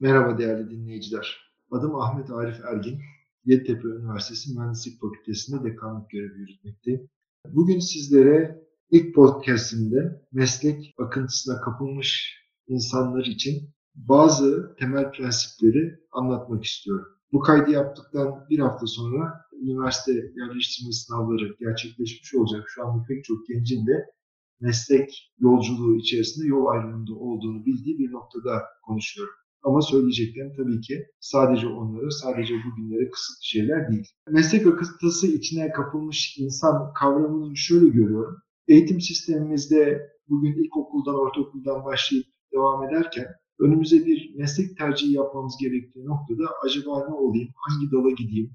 Merhaba değerli dinleyiciler. Adım Ahmet Arif Ergin. Yeditepe Üniversitesi Mühendislik Fakültesi'nde dekanlık görevi yürütmekteyim. Bugün sizlere ilk podcastimde meslek akıntısına kapılmış insanlar için bazı temel prensipleri anlatmak istiyorum. Bu kaydı yaptıktan bir hafta sonra üniversite yerleştirme sınavları gerçekleşmiş olacak. Şu an pek çok gencin de meslek yolculuğu içerisinde yol ayrımında olduğunu bildiği bir noktada konuşuyorum. Ama söyleyeceklerim tabii ki sadece onlara, sadece bugünlere kısıtlı şeyler değil. Meslek akıntısı içine kapılmış insan kavramını şöyle görüyorum. Eğitim sistemimizde bugün ilkokuldan, ortaokuldan başlayıp devam ederken önümüze bir meslek tercihi yapmamız gerektiği noktada acaba ne olayım, hangi dala gideyim?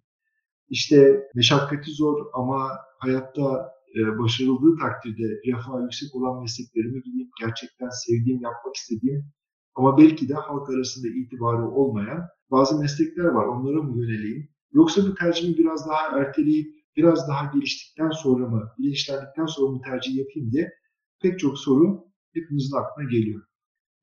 İşte meşakkati zor ama hayatta e, başarıldığı takdirde refah yüksek olan mesleklerimi gideyim, gerçekten sevdiğim, yapmak istediğim ama belki de halk arasında itibarı olmayan bazı meslekler var. Onlara mı yöneleyim? Yoksa bu tercihimi biraz daha erteleyip biraz daha geliştikten sonra mı, bilinçlendikten sonra mı tercih yapayım diye pek çok soru hepimizin aklına geliyor.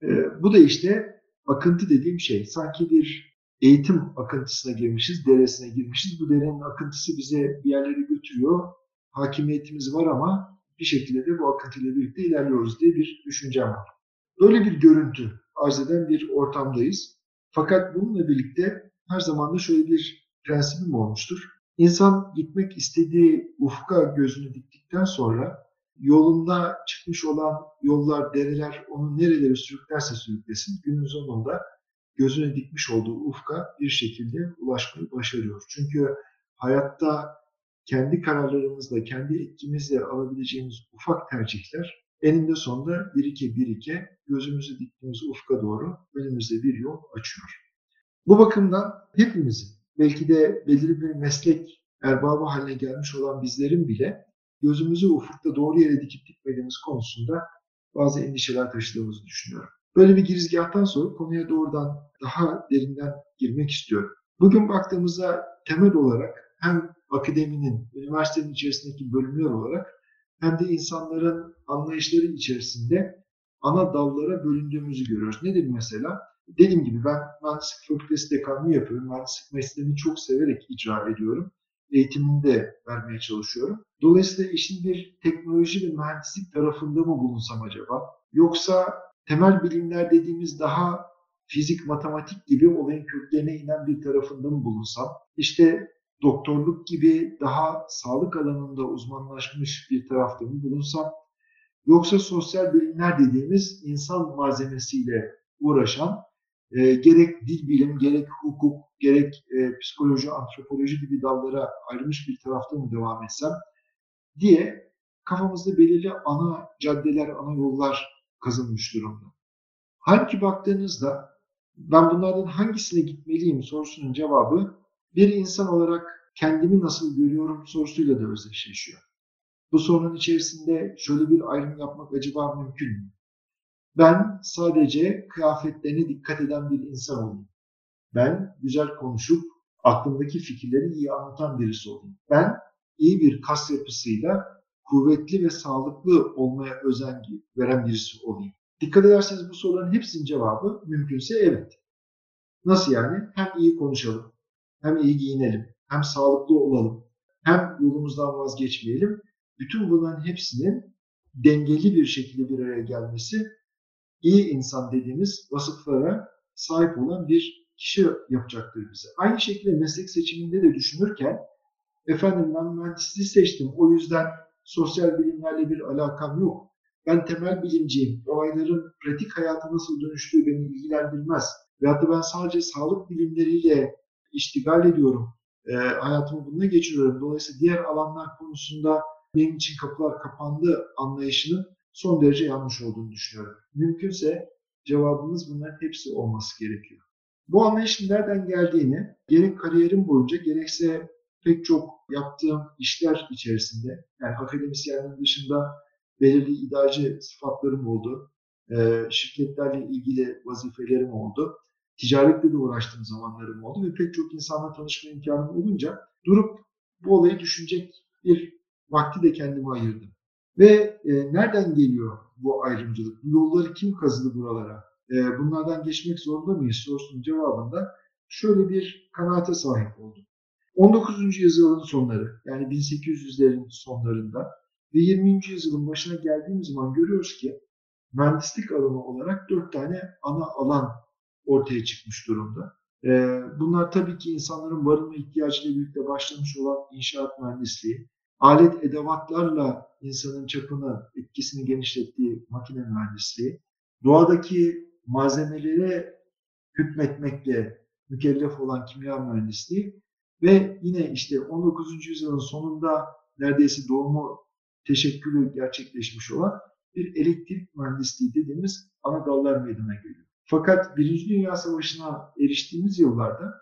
Ee, bu da işte akıntı dediğim şey. Sanki bir eğitim akıntısına girmişiz, deresine girmişiz. Bu derenin akıntısı bize bir yerlere götürüyor. Hakimiyetimiz var ama bir şekilde de bu akıntıyla birlikte ilerliyoruz diye bir düşüncem var. Böyle bir görüntü arz eden bir ortamdayız. Fakat bununla birlikte her zaman da şöyle bir prensibim olmuştur. İnsan gitmek istediği ufka gözünü diktikten sonra yolunda çıkmış olan yollar, dereler onu nerelere sürüklerse sürüklesin günün sonunda gözüne dikmiş olduğu ufka bir şekilde ulaşmayı başarıyor. Çünkü hayatta kendi kararlarımızla, kendi etkimizle alabileceğimiz ufak tercihler eninde sonunda birike birike gözümüzü diktiğimiz ufka doğru önümüzde bir yol açıyor. Bu bakımdan hepimizin belki de belirli bir meslek erbabı haline gelmiş olan bizlerin bile gözümüzü ufukta doğru yere dikip dikmediğimiz konusunda bazı endişeler taşıdığımızı düşünüyorum. Böyle bir girizgahtan sonra konuya doğrudan daha derinden girmek istiyorum. Bugün baktığımızda temel olarak hem akademinin, üniversitenin içerisindeki bölümler olarak hem de insanların anlayışları içerisinde ana dallara bölündüğümüzü görüyoruz. Nedir mesela? Dediğim gibi ben mühendislik fakültesi dekanlığı yapıyorum. Mühendislik mesleğini çok severek icra ediyorum. Eğitimini de vermeye çalışıyorum. Dolayısıyla işin bir teknoloji ve mühendislik tarafında mı bulunsam acaba? Yoksa temel bilimler dediğimiz daha fizik, matematik gibi olayın köklerine inen bir tarafında mı bulunsam? İşte doktorluk gibi daha sağlık alanında uzmanlaşmış bir tarafta mı bulunsam? Yoksa sosyal bilimler dediğimiz insan malzemesiyle uğraşan e, gerek dil bilim, gerek hukuk, gerek e, psikoloji, antropoloji gibi dallara ayrılmış bir tarafta mı devam etsem diye kafamızda belirli ana caddeler, ana yollar kazınmış durumda. Halbuki baktığınızda ben bunlardan hangisine gitmeliyim sorusunun cevabı bir insan olarak kendimi nasıl görüyorum sorusuyla da özdeşleşiyor. Bu sorunun içerisinde şöyle bir ayrım yapmak acaba mümkün mü? Ben sadece kıyafetlerine dikkat eden bir insan olayım. Ben güzel konuşup aklımdaki fikirleri iyi anlatan birisi olayım. Ben iyi bir kas yapısıyla kuvvetli ve sağlıklı olmaya özen veren birisi olayım. Dikkat ederseniz bu soruların hepsinin cevabı mümkünse evet. Nasıl yani? Hem iyi konuşalım, hem iyi giyinelim, hem sağlıklı olalım, hem yolumuzdan vazgeçmeyelim. Bütün bunların hepsinin dengeli bir şekilde bir araya gelmesi iyi insan dediğimiz vasıflara sahip olan bir kişi yapacaktır bize. Aynı şekilde meslek seçiminde de düşünürken efendim ben mühendisliği seçtim o yüzden sosyal bilimlerle bir alakam yok. Ben temel bilimciyim. Olayların pratik hayata nasıl dönüştüğü beni ilgilendirmez. Veyahut da ben sadece sağlık bilimleriyle iştigal ediyorum. E, hayatımı bununla geçiriyorum. Dolayısıyla diğer alanlar konusunda benim için kapılar kapandı anlayışının son derece yanlış olduğunu düşünüyorum. Mümkünse cevabımız bunların hepsi olması gerekiyor. Bu anlayışın nereden geldiğini gerek kariyerim boyunca gerekse pek çok yaptığım işler içerisinde yani akademisyenliğin dışında belirli idareci sıfatlarım oldu. E, şirketlerle ilgili vazifelerim oldu ticaretle de uğraştığım zamanlarım oldu ve pek çok insanla tanışma imkanım olunca durup bu olayı düşünecek bir vakti de kendime ayırdım. Ve e, nereden geliyor bu ayrımcılık? Bu yolları kim kazıdı buralara? e, bunlardan geçmek zorunda mıyız sorusunun cevabında şöyle bir kanaate sahip oldum. 19. yüzyılın sonları yani 1800'lerin sonlarında ve 20. yüzyılın başına geldiğimiz zaman görüyoruz ki mühendislik alanı olarak dört tane ana alan ortaya çıkmış durumda. Ee, bunlar tabii ki insanların barınma ihtiyacıyla birlikte başlamış olan inşaat mühendisliği, alet edevatlarla insanın çapını, etkisini genişlettiği makine mühendisliği, doğadaki malzemelere hükmetmekle mükellef olan kimya mühendisliği ve yine işte 19. yüzyılın sonunda neredeyse doğumu teşekkülü gerçekleşmiş olan bir elektrik mühendisliği dediğimiz ana dallar meydana geliyor. Fakat Birinci Dünya Savaşı'na eriştiğimiz yıllarda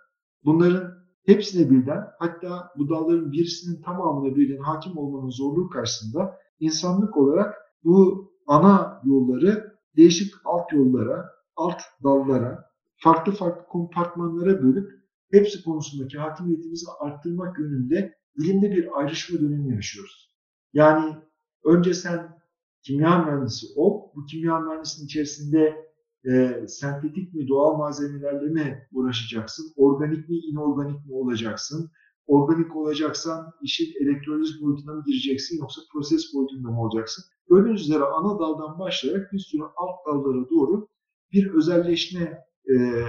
bunların hepsine birden hatta bu dalların birisinin tamamına birden hakim olmanın zorluğu karşısında insanlık olarak bu ana yolları değişik alt yollara, alt dallara, farklı farklı kompartmanlara bölüp hepsi konusundaki hakimiyetimizi arttırmak yönünde bilimde bir ayrışma dönemi yaşıyoruz. Yani önce sen kimya mühendisi ol, bu kimya mühendisinin içerisinde e, sentetik mi, doğal malzemelerle mi uğraşacaksın, organik mi, inorganik mi olacaksın, organik olacaksan işin elektroliz boyutuna mı gireceksin yoksa proses boyutunda mı olacaksın? Gördüğünüz üzere ana daldan başlayarak bir sürü alt dallara doğru bir özelleşme e,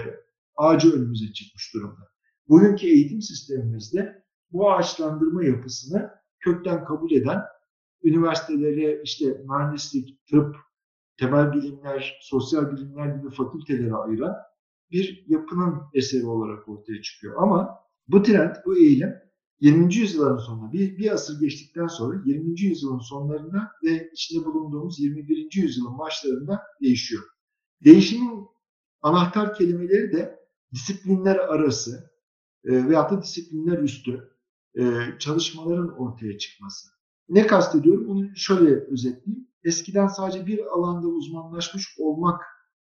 ağacı önümüze çıkmış durumda. Bugünkü eğitim sistemimizde bu ağaçlandırma yapısını kökten kabul eden üniversitelere işte mühendislik, tıp, temel bilimler, sosyal bilimler gibi fakültelere ayıran bir yapının eseri olarak ortaya çıkıyor. Ama bu trend, bu eğilim 20. yüzyılın sonunda, bir, bir asır geçtikten sonra 20. yüzyılın sonlarında ve içinde bulunduğumuz 21. yüzyılın başlarında değişiyor. Değişimin anahtar kelimeleri de disiplinler arası e, veyahut da disiplinler üstü e, çalışmaların ortaya çıkması. Ne kastediyorum? Bunu şöyle özetleyeyim. Eskiden sadece bir alanda uzmanlaşmış olmak,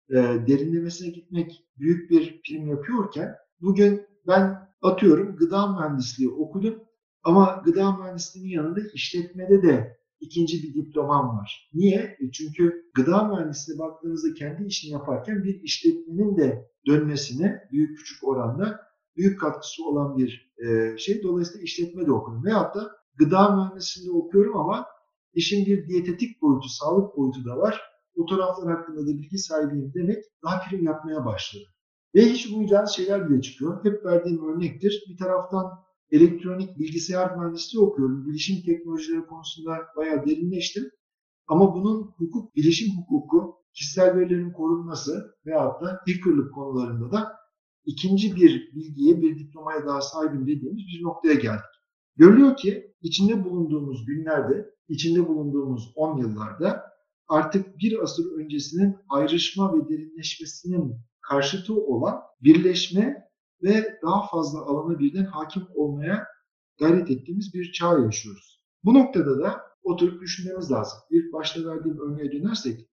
e, derinlemesine gitmek büyük bir prim yapıyorken bugün ben atıyorum gıda mühendisliği okudum ama gıda mühendisliğinin yanında işletmede de ikinci bir diplomam var. Niye? E çünkü gıda mühendisliğine baktığınızda kendi işini yaparken bir işletmenin de dönmesine büyük küçük oranda büyük katkısı olan bir e, şey. Dolayısıyla işletme de okudum. Veyahut da gıda mühendisliğinde okuyorum ama işin bir diyetetik boyutu, sağlık boyutu da var. Bu taraflar hakkında da bilgi sahibiyim demek daha prim yapmaya başladı. Ve hiç uymayacağınız şeyler bile çıkıyor. Hep verdiğim örnektir. Bir taraftan elektronik bilgisayar mühendisliği okuyorum. Bilişim teknolojileri konusunda bayağı derinleştim. Ama bunun hukuk, bilişim hukuku, kişisel verilerin korunması veyahut da hackerlık konularında da ikinci bir bilgiye, bir diplomaya daha sahibim dediğimiz bir noktaya geldik. Görülüyor ki içinde bulunduğumuz günlerde, içinde bulunduğumuz 10 yıllarda artık bir asır öncesinin ayrışma ve derinleşmesinin karşıtı olan birleşme ve daha fazla alana birden hakim olmaya gayret ettiğimiz bir çağ yaşıyoruz. Bu noktada da oturup düşünmemiz lazım. İlk başta verdiğim örneğe dönersek,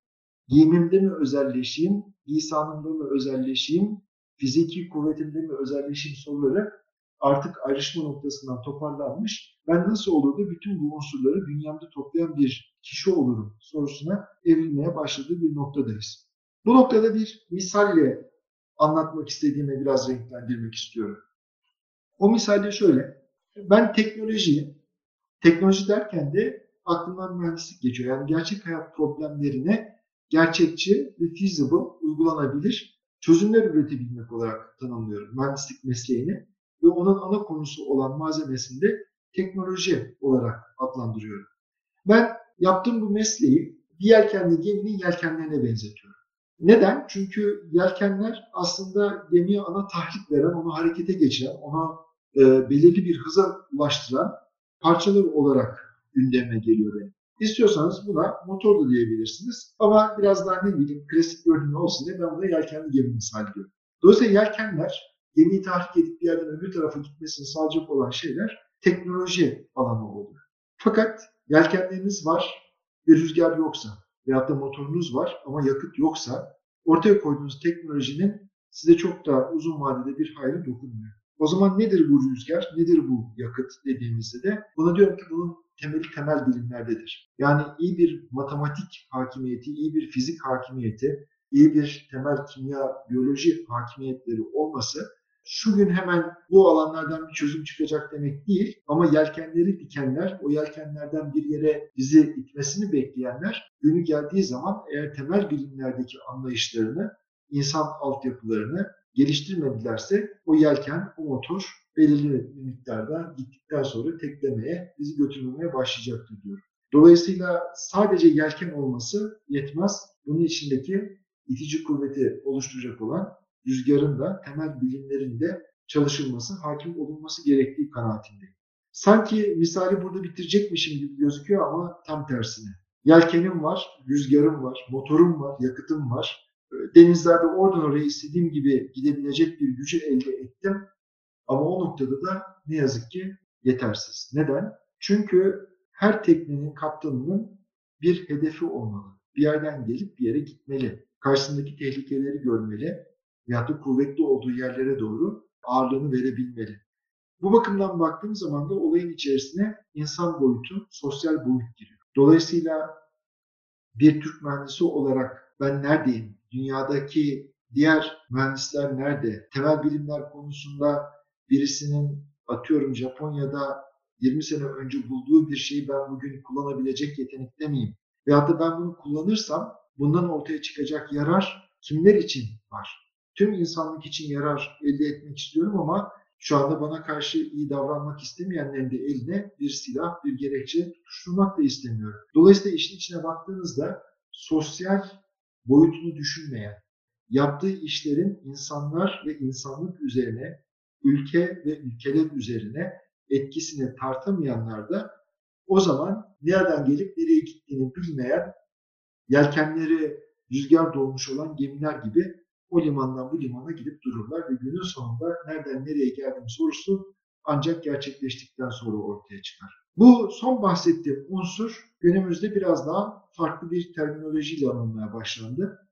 giyimimde mi özelleşeyim, lisanımda mı özelleşeyim, fiziki kuvvetimde mi özelleşeyim soruları artık ayrışma noktasından toparlanmış. Ben nasıl olur da bütün bu unsurları bünyemde toplayan bir kişi olurum sorusuna evrilmeye başladığı bir noktadayız. Bu noktada bir misalle anlatmak istediğimi biraz renklendirmek istiyorum. O misalde şöyle. Ben teknolojiyi, teknoloji derken de aklımdan mühendislik geçiyor. Yani gerçek hayat problemlerine gerçekçi ve feasible, uygulanabilir çözümler üretebilmek olarak tanımlıyorum mühendislik mesleğini ve onun ana konusu olan malzemesini de teknoloji olarak adlandırıyorum. Ben yaptığım bu mesleği bir yelkenli geminin yelkenlerine benzetiyorum. Neden? Çünkü yelkenler aslında gemiye ana tahrik veren, onu harekete geçiren, ona e, belirli bir hıza ulaştıran parçalar olarak gündeme geliyor benim. İstiyorsanız buna motor da diyebilirsiniz. Ama biraz daha ne bileyim klasik görünümlü olsun diye ben buna yelkenli gemi misal diyorum. Dolayısıyla yelkenler gemiyi tahrik edip bir yerden öbür tarafa gitmesini sağlayacak olan şeyler teknoloji alanı oluyor. Fakat yelkenleriniz var ve rüzgar yoksa veyahut da motorunuz var ama yakıt yoksa ortaya koyduğunuz teknolojinin size çok daha uzun vadede bir hayrı dokunmuyor. O zaman nedir bu rüzgar, nedir bu yakıt dediğimizde de buna diyorum ki bunun temeli temel bilimlerdedir. Yani iyi bir matematik hakimiyeti, iyi bir fizik hakimiyeti, iyi bir temel kimya, biyoloji hakimiyetleri olması şu gün hemen bu alanlardan bir çözüm çıkacak demek değil ama yelkenleri dikenler, o yelkenlerden bir yere bizi itmesini bekleyenler günü geldiği zaman eğer temel bilimlerdeki anlayışlarını, insan altyapılarını geliştirmedilerse o yelken, o motor belirli miktarda gittikten sonra teklemeye, bizi götürmemeye başlayacaktır diyorum. Dolayısıyla sadece yelken olması yetmez. Bunun içindeki itici kuvveti oluşturacak olan rüzgarın da temel bilimlerinde çalışılması, hakim olunması gerektiği kanaatindeyim. Sanki misali burada bitirecekmişim gibi gözüküyor ama tam tersine. Yelkenim var, rüzgarım var, motorum var, yakıtım var. Denizlerde oradan oraya istediğim gibi gidebilecek bir gücü elde ettim. Ama o noktada da ne yazık ki yetersiz. Neden? Çünkü her teknenin kaptanının bir hedefi olmalı. Bir yerden gelip bir yere gitmeli. Karşısındaki tehlikeleri görmeli veyahut da kuvvetli olduğu yerlere doğru ağırlığını verebilmeli. Bu bakımdan baktığım zaman da olayın içerisine insan boyutu, sosyal boyut giriyor. Dolayısıyla bir Türk mühendisi olarak ben neredeyim? Dünyadaki diğer mühendisler nerede? Temel bilimler konusunda birisinin atıyorum Japonya'da 20 sene önce bulduğu bir şeyi ben bugün kullanabilecek yetenekte miyim? Veyahut da ben bunu kullanırsam bundan ortaya çıkacak yarar kimler için var? Tüm insanlık için yarar elde etmek istiyorum ama şu anda bana karşı iyi davranmak istemeyenlerin de eline bir silah, bir gerekçe tutuşturmak da istemiyorum. Dolayısıyla işin içine baktığınızda sosyal boyutunu düşünmeyen, yaptığı işlerin insanlar ve insanlık üzerine, ülke ve ülkeler üzerine etkisini tartamayanlar da o zaman nereden gelip nereye gittiğini bilmeyen, yelkenleri rüzgar dolmuş olan gemiler gibi o limandan bu limana gidip dururlar ve günün sonunda nereden nereye geldiğim sorusu ancak gerçekleştikten sonra ortaya çıkar. Bu son bahsettiğim unsur günümüzde biraz daha farklı bir terminolojiyle anılmaya başlandı.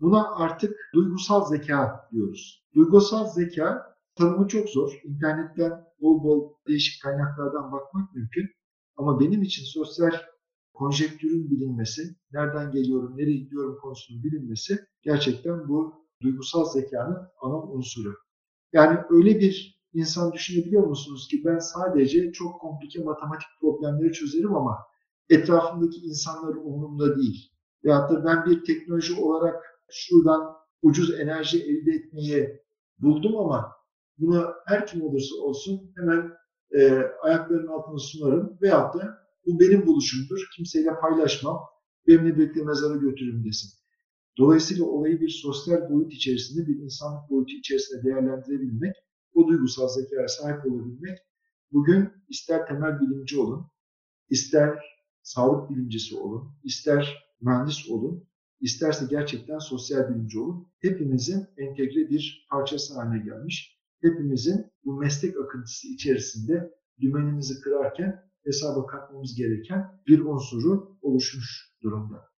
Buna artık duygusal zeka diyoruz. Duygusal zeka tanımı çok zor. İnternetten bol bol değişik kaynaklardan bakmak mümkün. Ama benim için sosyal konjektürün bilinmesi, nereden geliyorum, nereye gidiyorum konusunun bilinmesi gerçekten bu duygusal zekanın ana unsuru. Yani öyle bir insan düşünebiliyor musunuz ki ben sadece çok komplike matematik problemleri çözerim ama etrafımdaki insanlar umurumda değil. Veyahut da ben bir teknoloji olarak şuradan ucuz enerji elde etmeyi buldum ama bunu her kim olursa olsun hemen e, ayaklarının altına sunarım veyahut da bu benim buluşumdur, kimseyle paylaşmam, benimle birlikte mezara götürürüm desin. Dolayısıyla olayı bir sosyal boyut içerisinde, bir insanlık boyutu içerisinde değerlendirebilmek, o duygusal zekaya sahip olabilmek, bugün ister temel bilimci olun, ister sağlık bilimcisi olun, ister mühendis olun, isterse gerçekten sosyal bilimci olun, hepimizin entegre bir parçası haline gelmiş. Hepimizin bu meslek akıntısı içerisinde dümenimizi kırarken hesaba katmamız gereken bir unsuru oluşmuş durumda.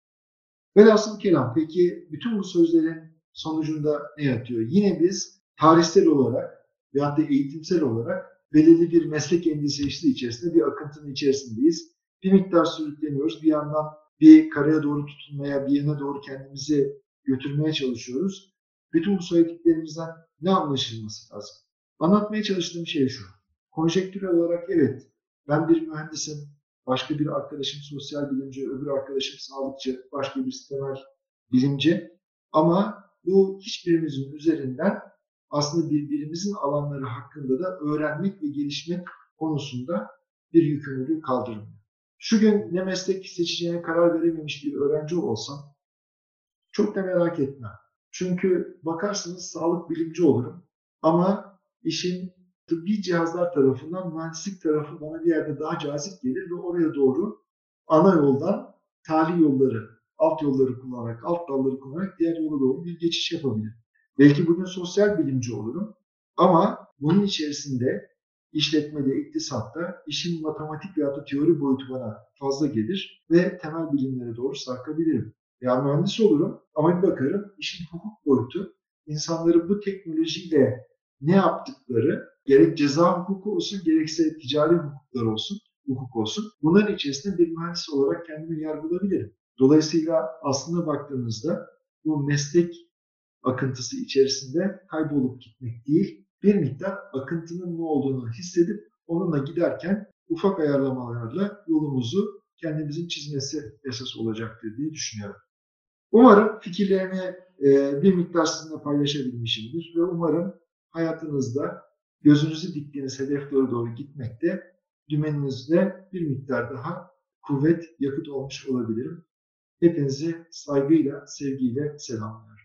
Velhasıl kelam peki bütün bu sözlerin sonucunda ne yatıyor? Yine biz tarihsel olarak veyahut da eğitimsel olarak belirli bir meslek endişesi içerisinde bir akıntının içerisindeyiz. Bir miktar sürükleniyoruz. Bir yandan bir karaya doğru tutunmaya, bir yana doğru kendimizi götürmeye çalışıyoruz. Bütün bu söylediklerimizden ne anlaşılması lazım? Anlatmaya çalıştığım şey şu. Konjektürel olarak evet ben bir mühendisim, başka bir arkadaşım sosyal bilimci, öbür arkadaşım sağlıkçı, başka bir temel bilimci. Ama bu hiçbirimizin üzerinden aslında birbirimizin alanları hakkında da öğrenmek ve gelişmek konusunda bir yükümlülüğü kaldırmıyor. Şu gün ne meslek seçeceğine karar verememiş bir öğrenci olsam çok da merak etmem. Çünkü bakarsınız sağlık bilimci olurum ama işin tıbbi cihazlar tarafından mühendislik tarafı bana bir yerde daha cazip gelir ve oraya doğru ana yoldan tali yolları, alt yolları kullanarak, alt dalları kullanarak diğer yola doğru bir geçiş yapabilirim. Belki bugün sosyal bilimci olurum ama bunun içerisinde işletmede, iktisatta işin matematik veya da teori boyutu bana fazla gelir ve temel bilimlere doğru sarkabilirim. Ya mühendis olurum ama bir bakarım işin hukuk boyutu insanların bu teknolojiyle ne yaptıkları gerek ceza hukuku olsun gerekse ticari hukuklar olsun, hukuk olsun. Bunların içerisinde bir mühendis olarak kendimi yargılayabilirim. Dolayısıyla aslında baktığınızda bu meslek akıntısı içerisinde kaybolup gitmek değil, bir miktar akıntının ne olduğunu hissedip onunla giderken ufak ayarlamalarla yolumuzu kendimizin çizmesi esas olacaktır diye düşünüyorum. Umarım fikirlerimi e, bir miktar sizinle paylaşabilmişimdir ve umarım hayatınızda gözünüzü diktiğiniz hedeflere doğru gitmekte dümeninizde bir miktar daha kuvvet, yakıt olmuş olabilirim. Hepinizi saygıyla, sevgiyle selamlıyorum.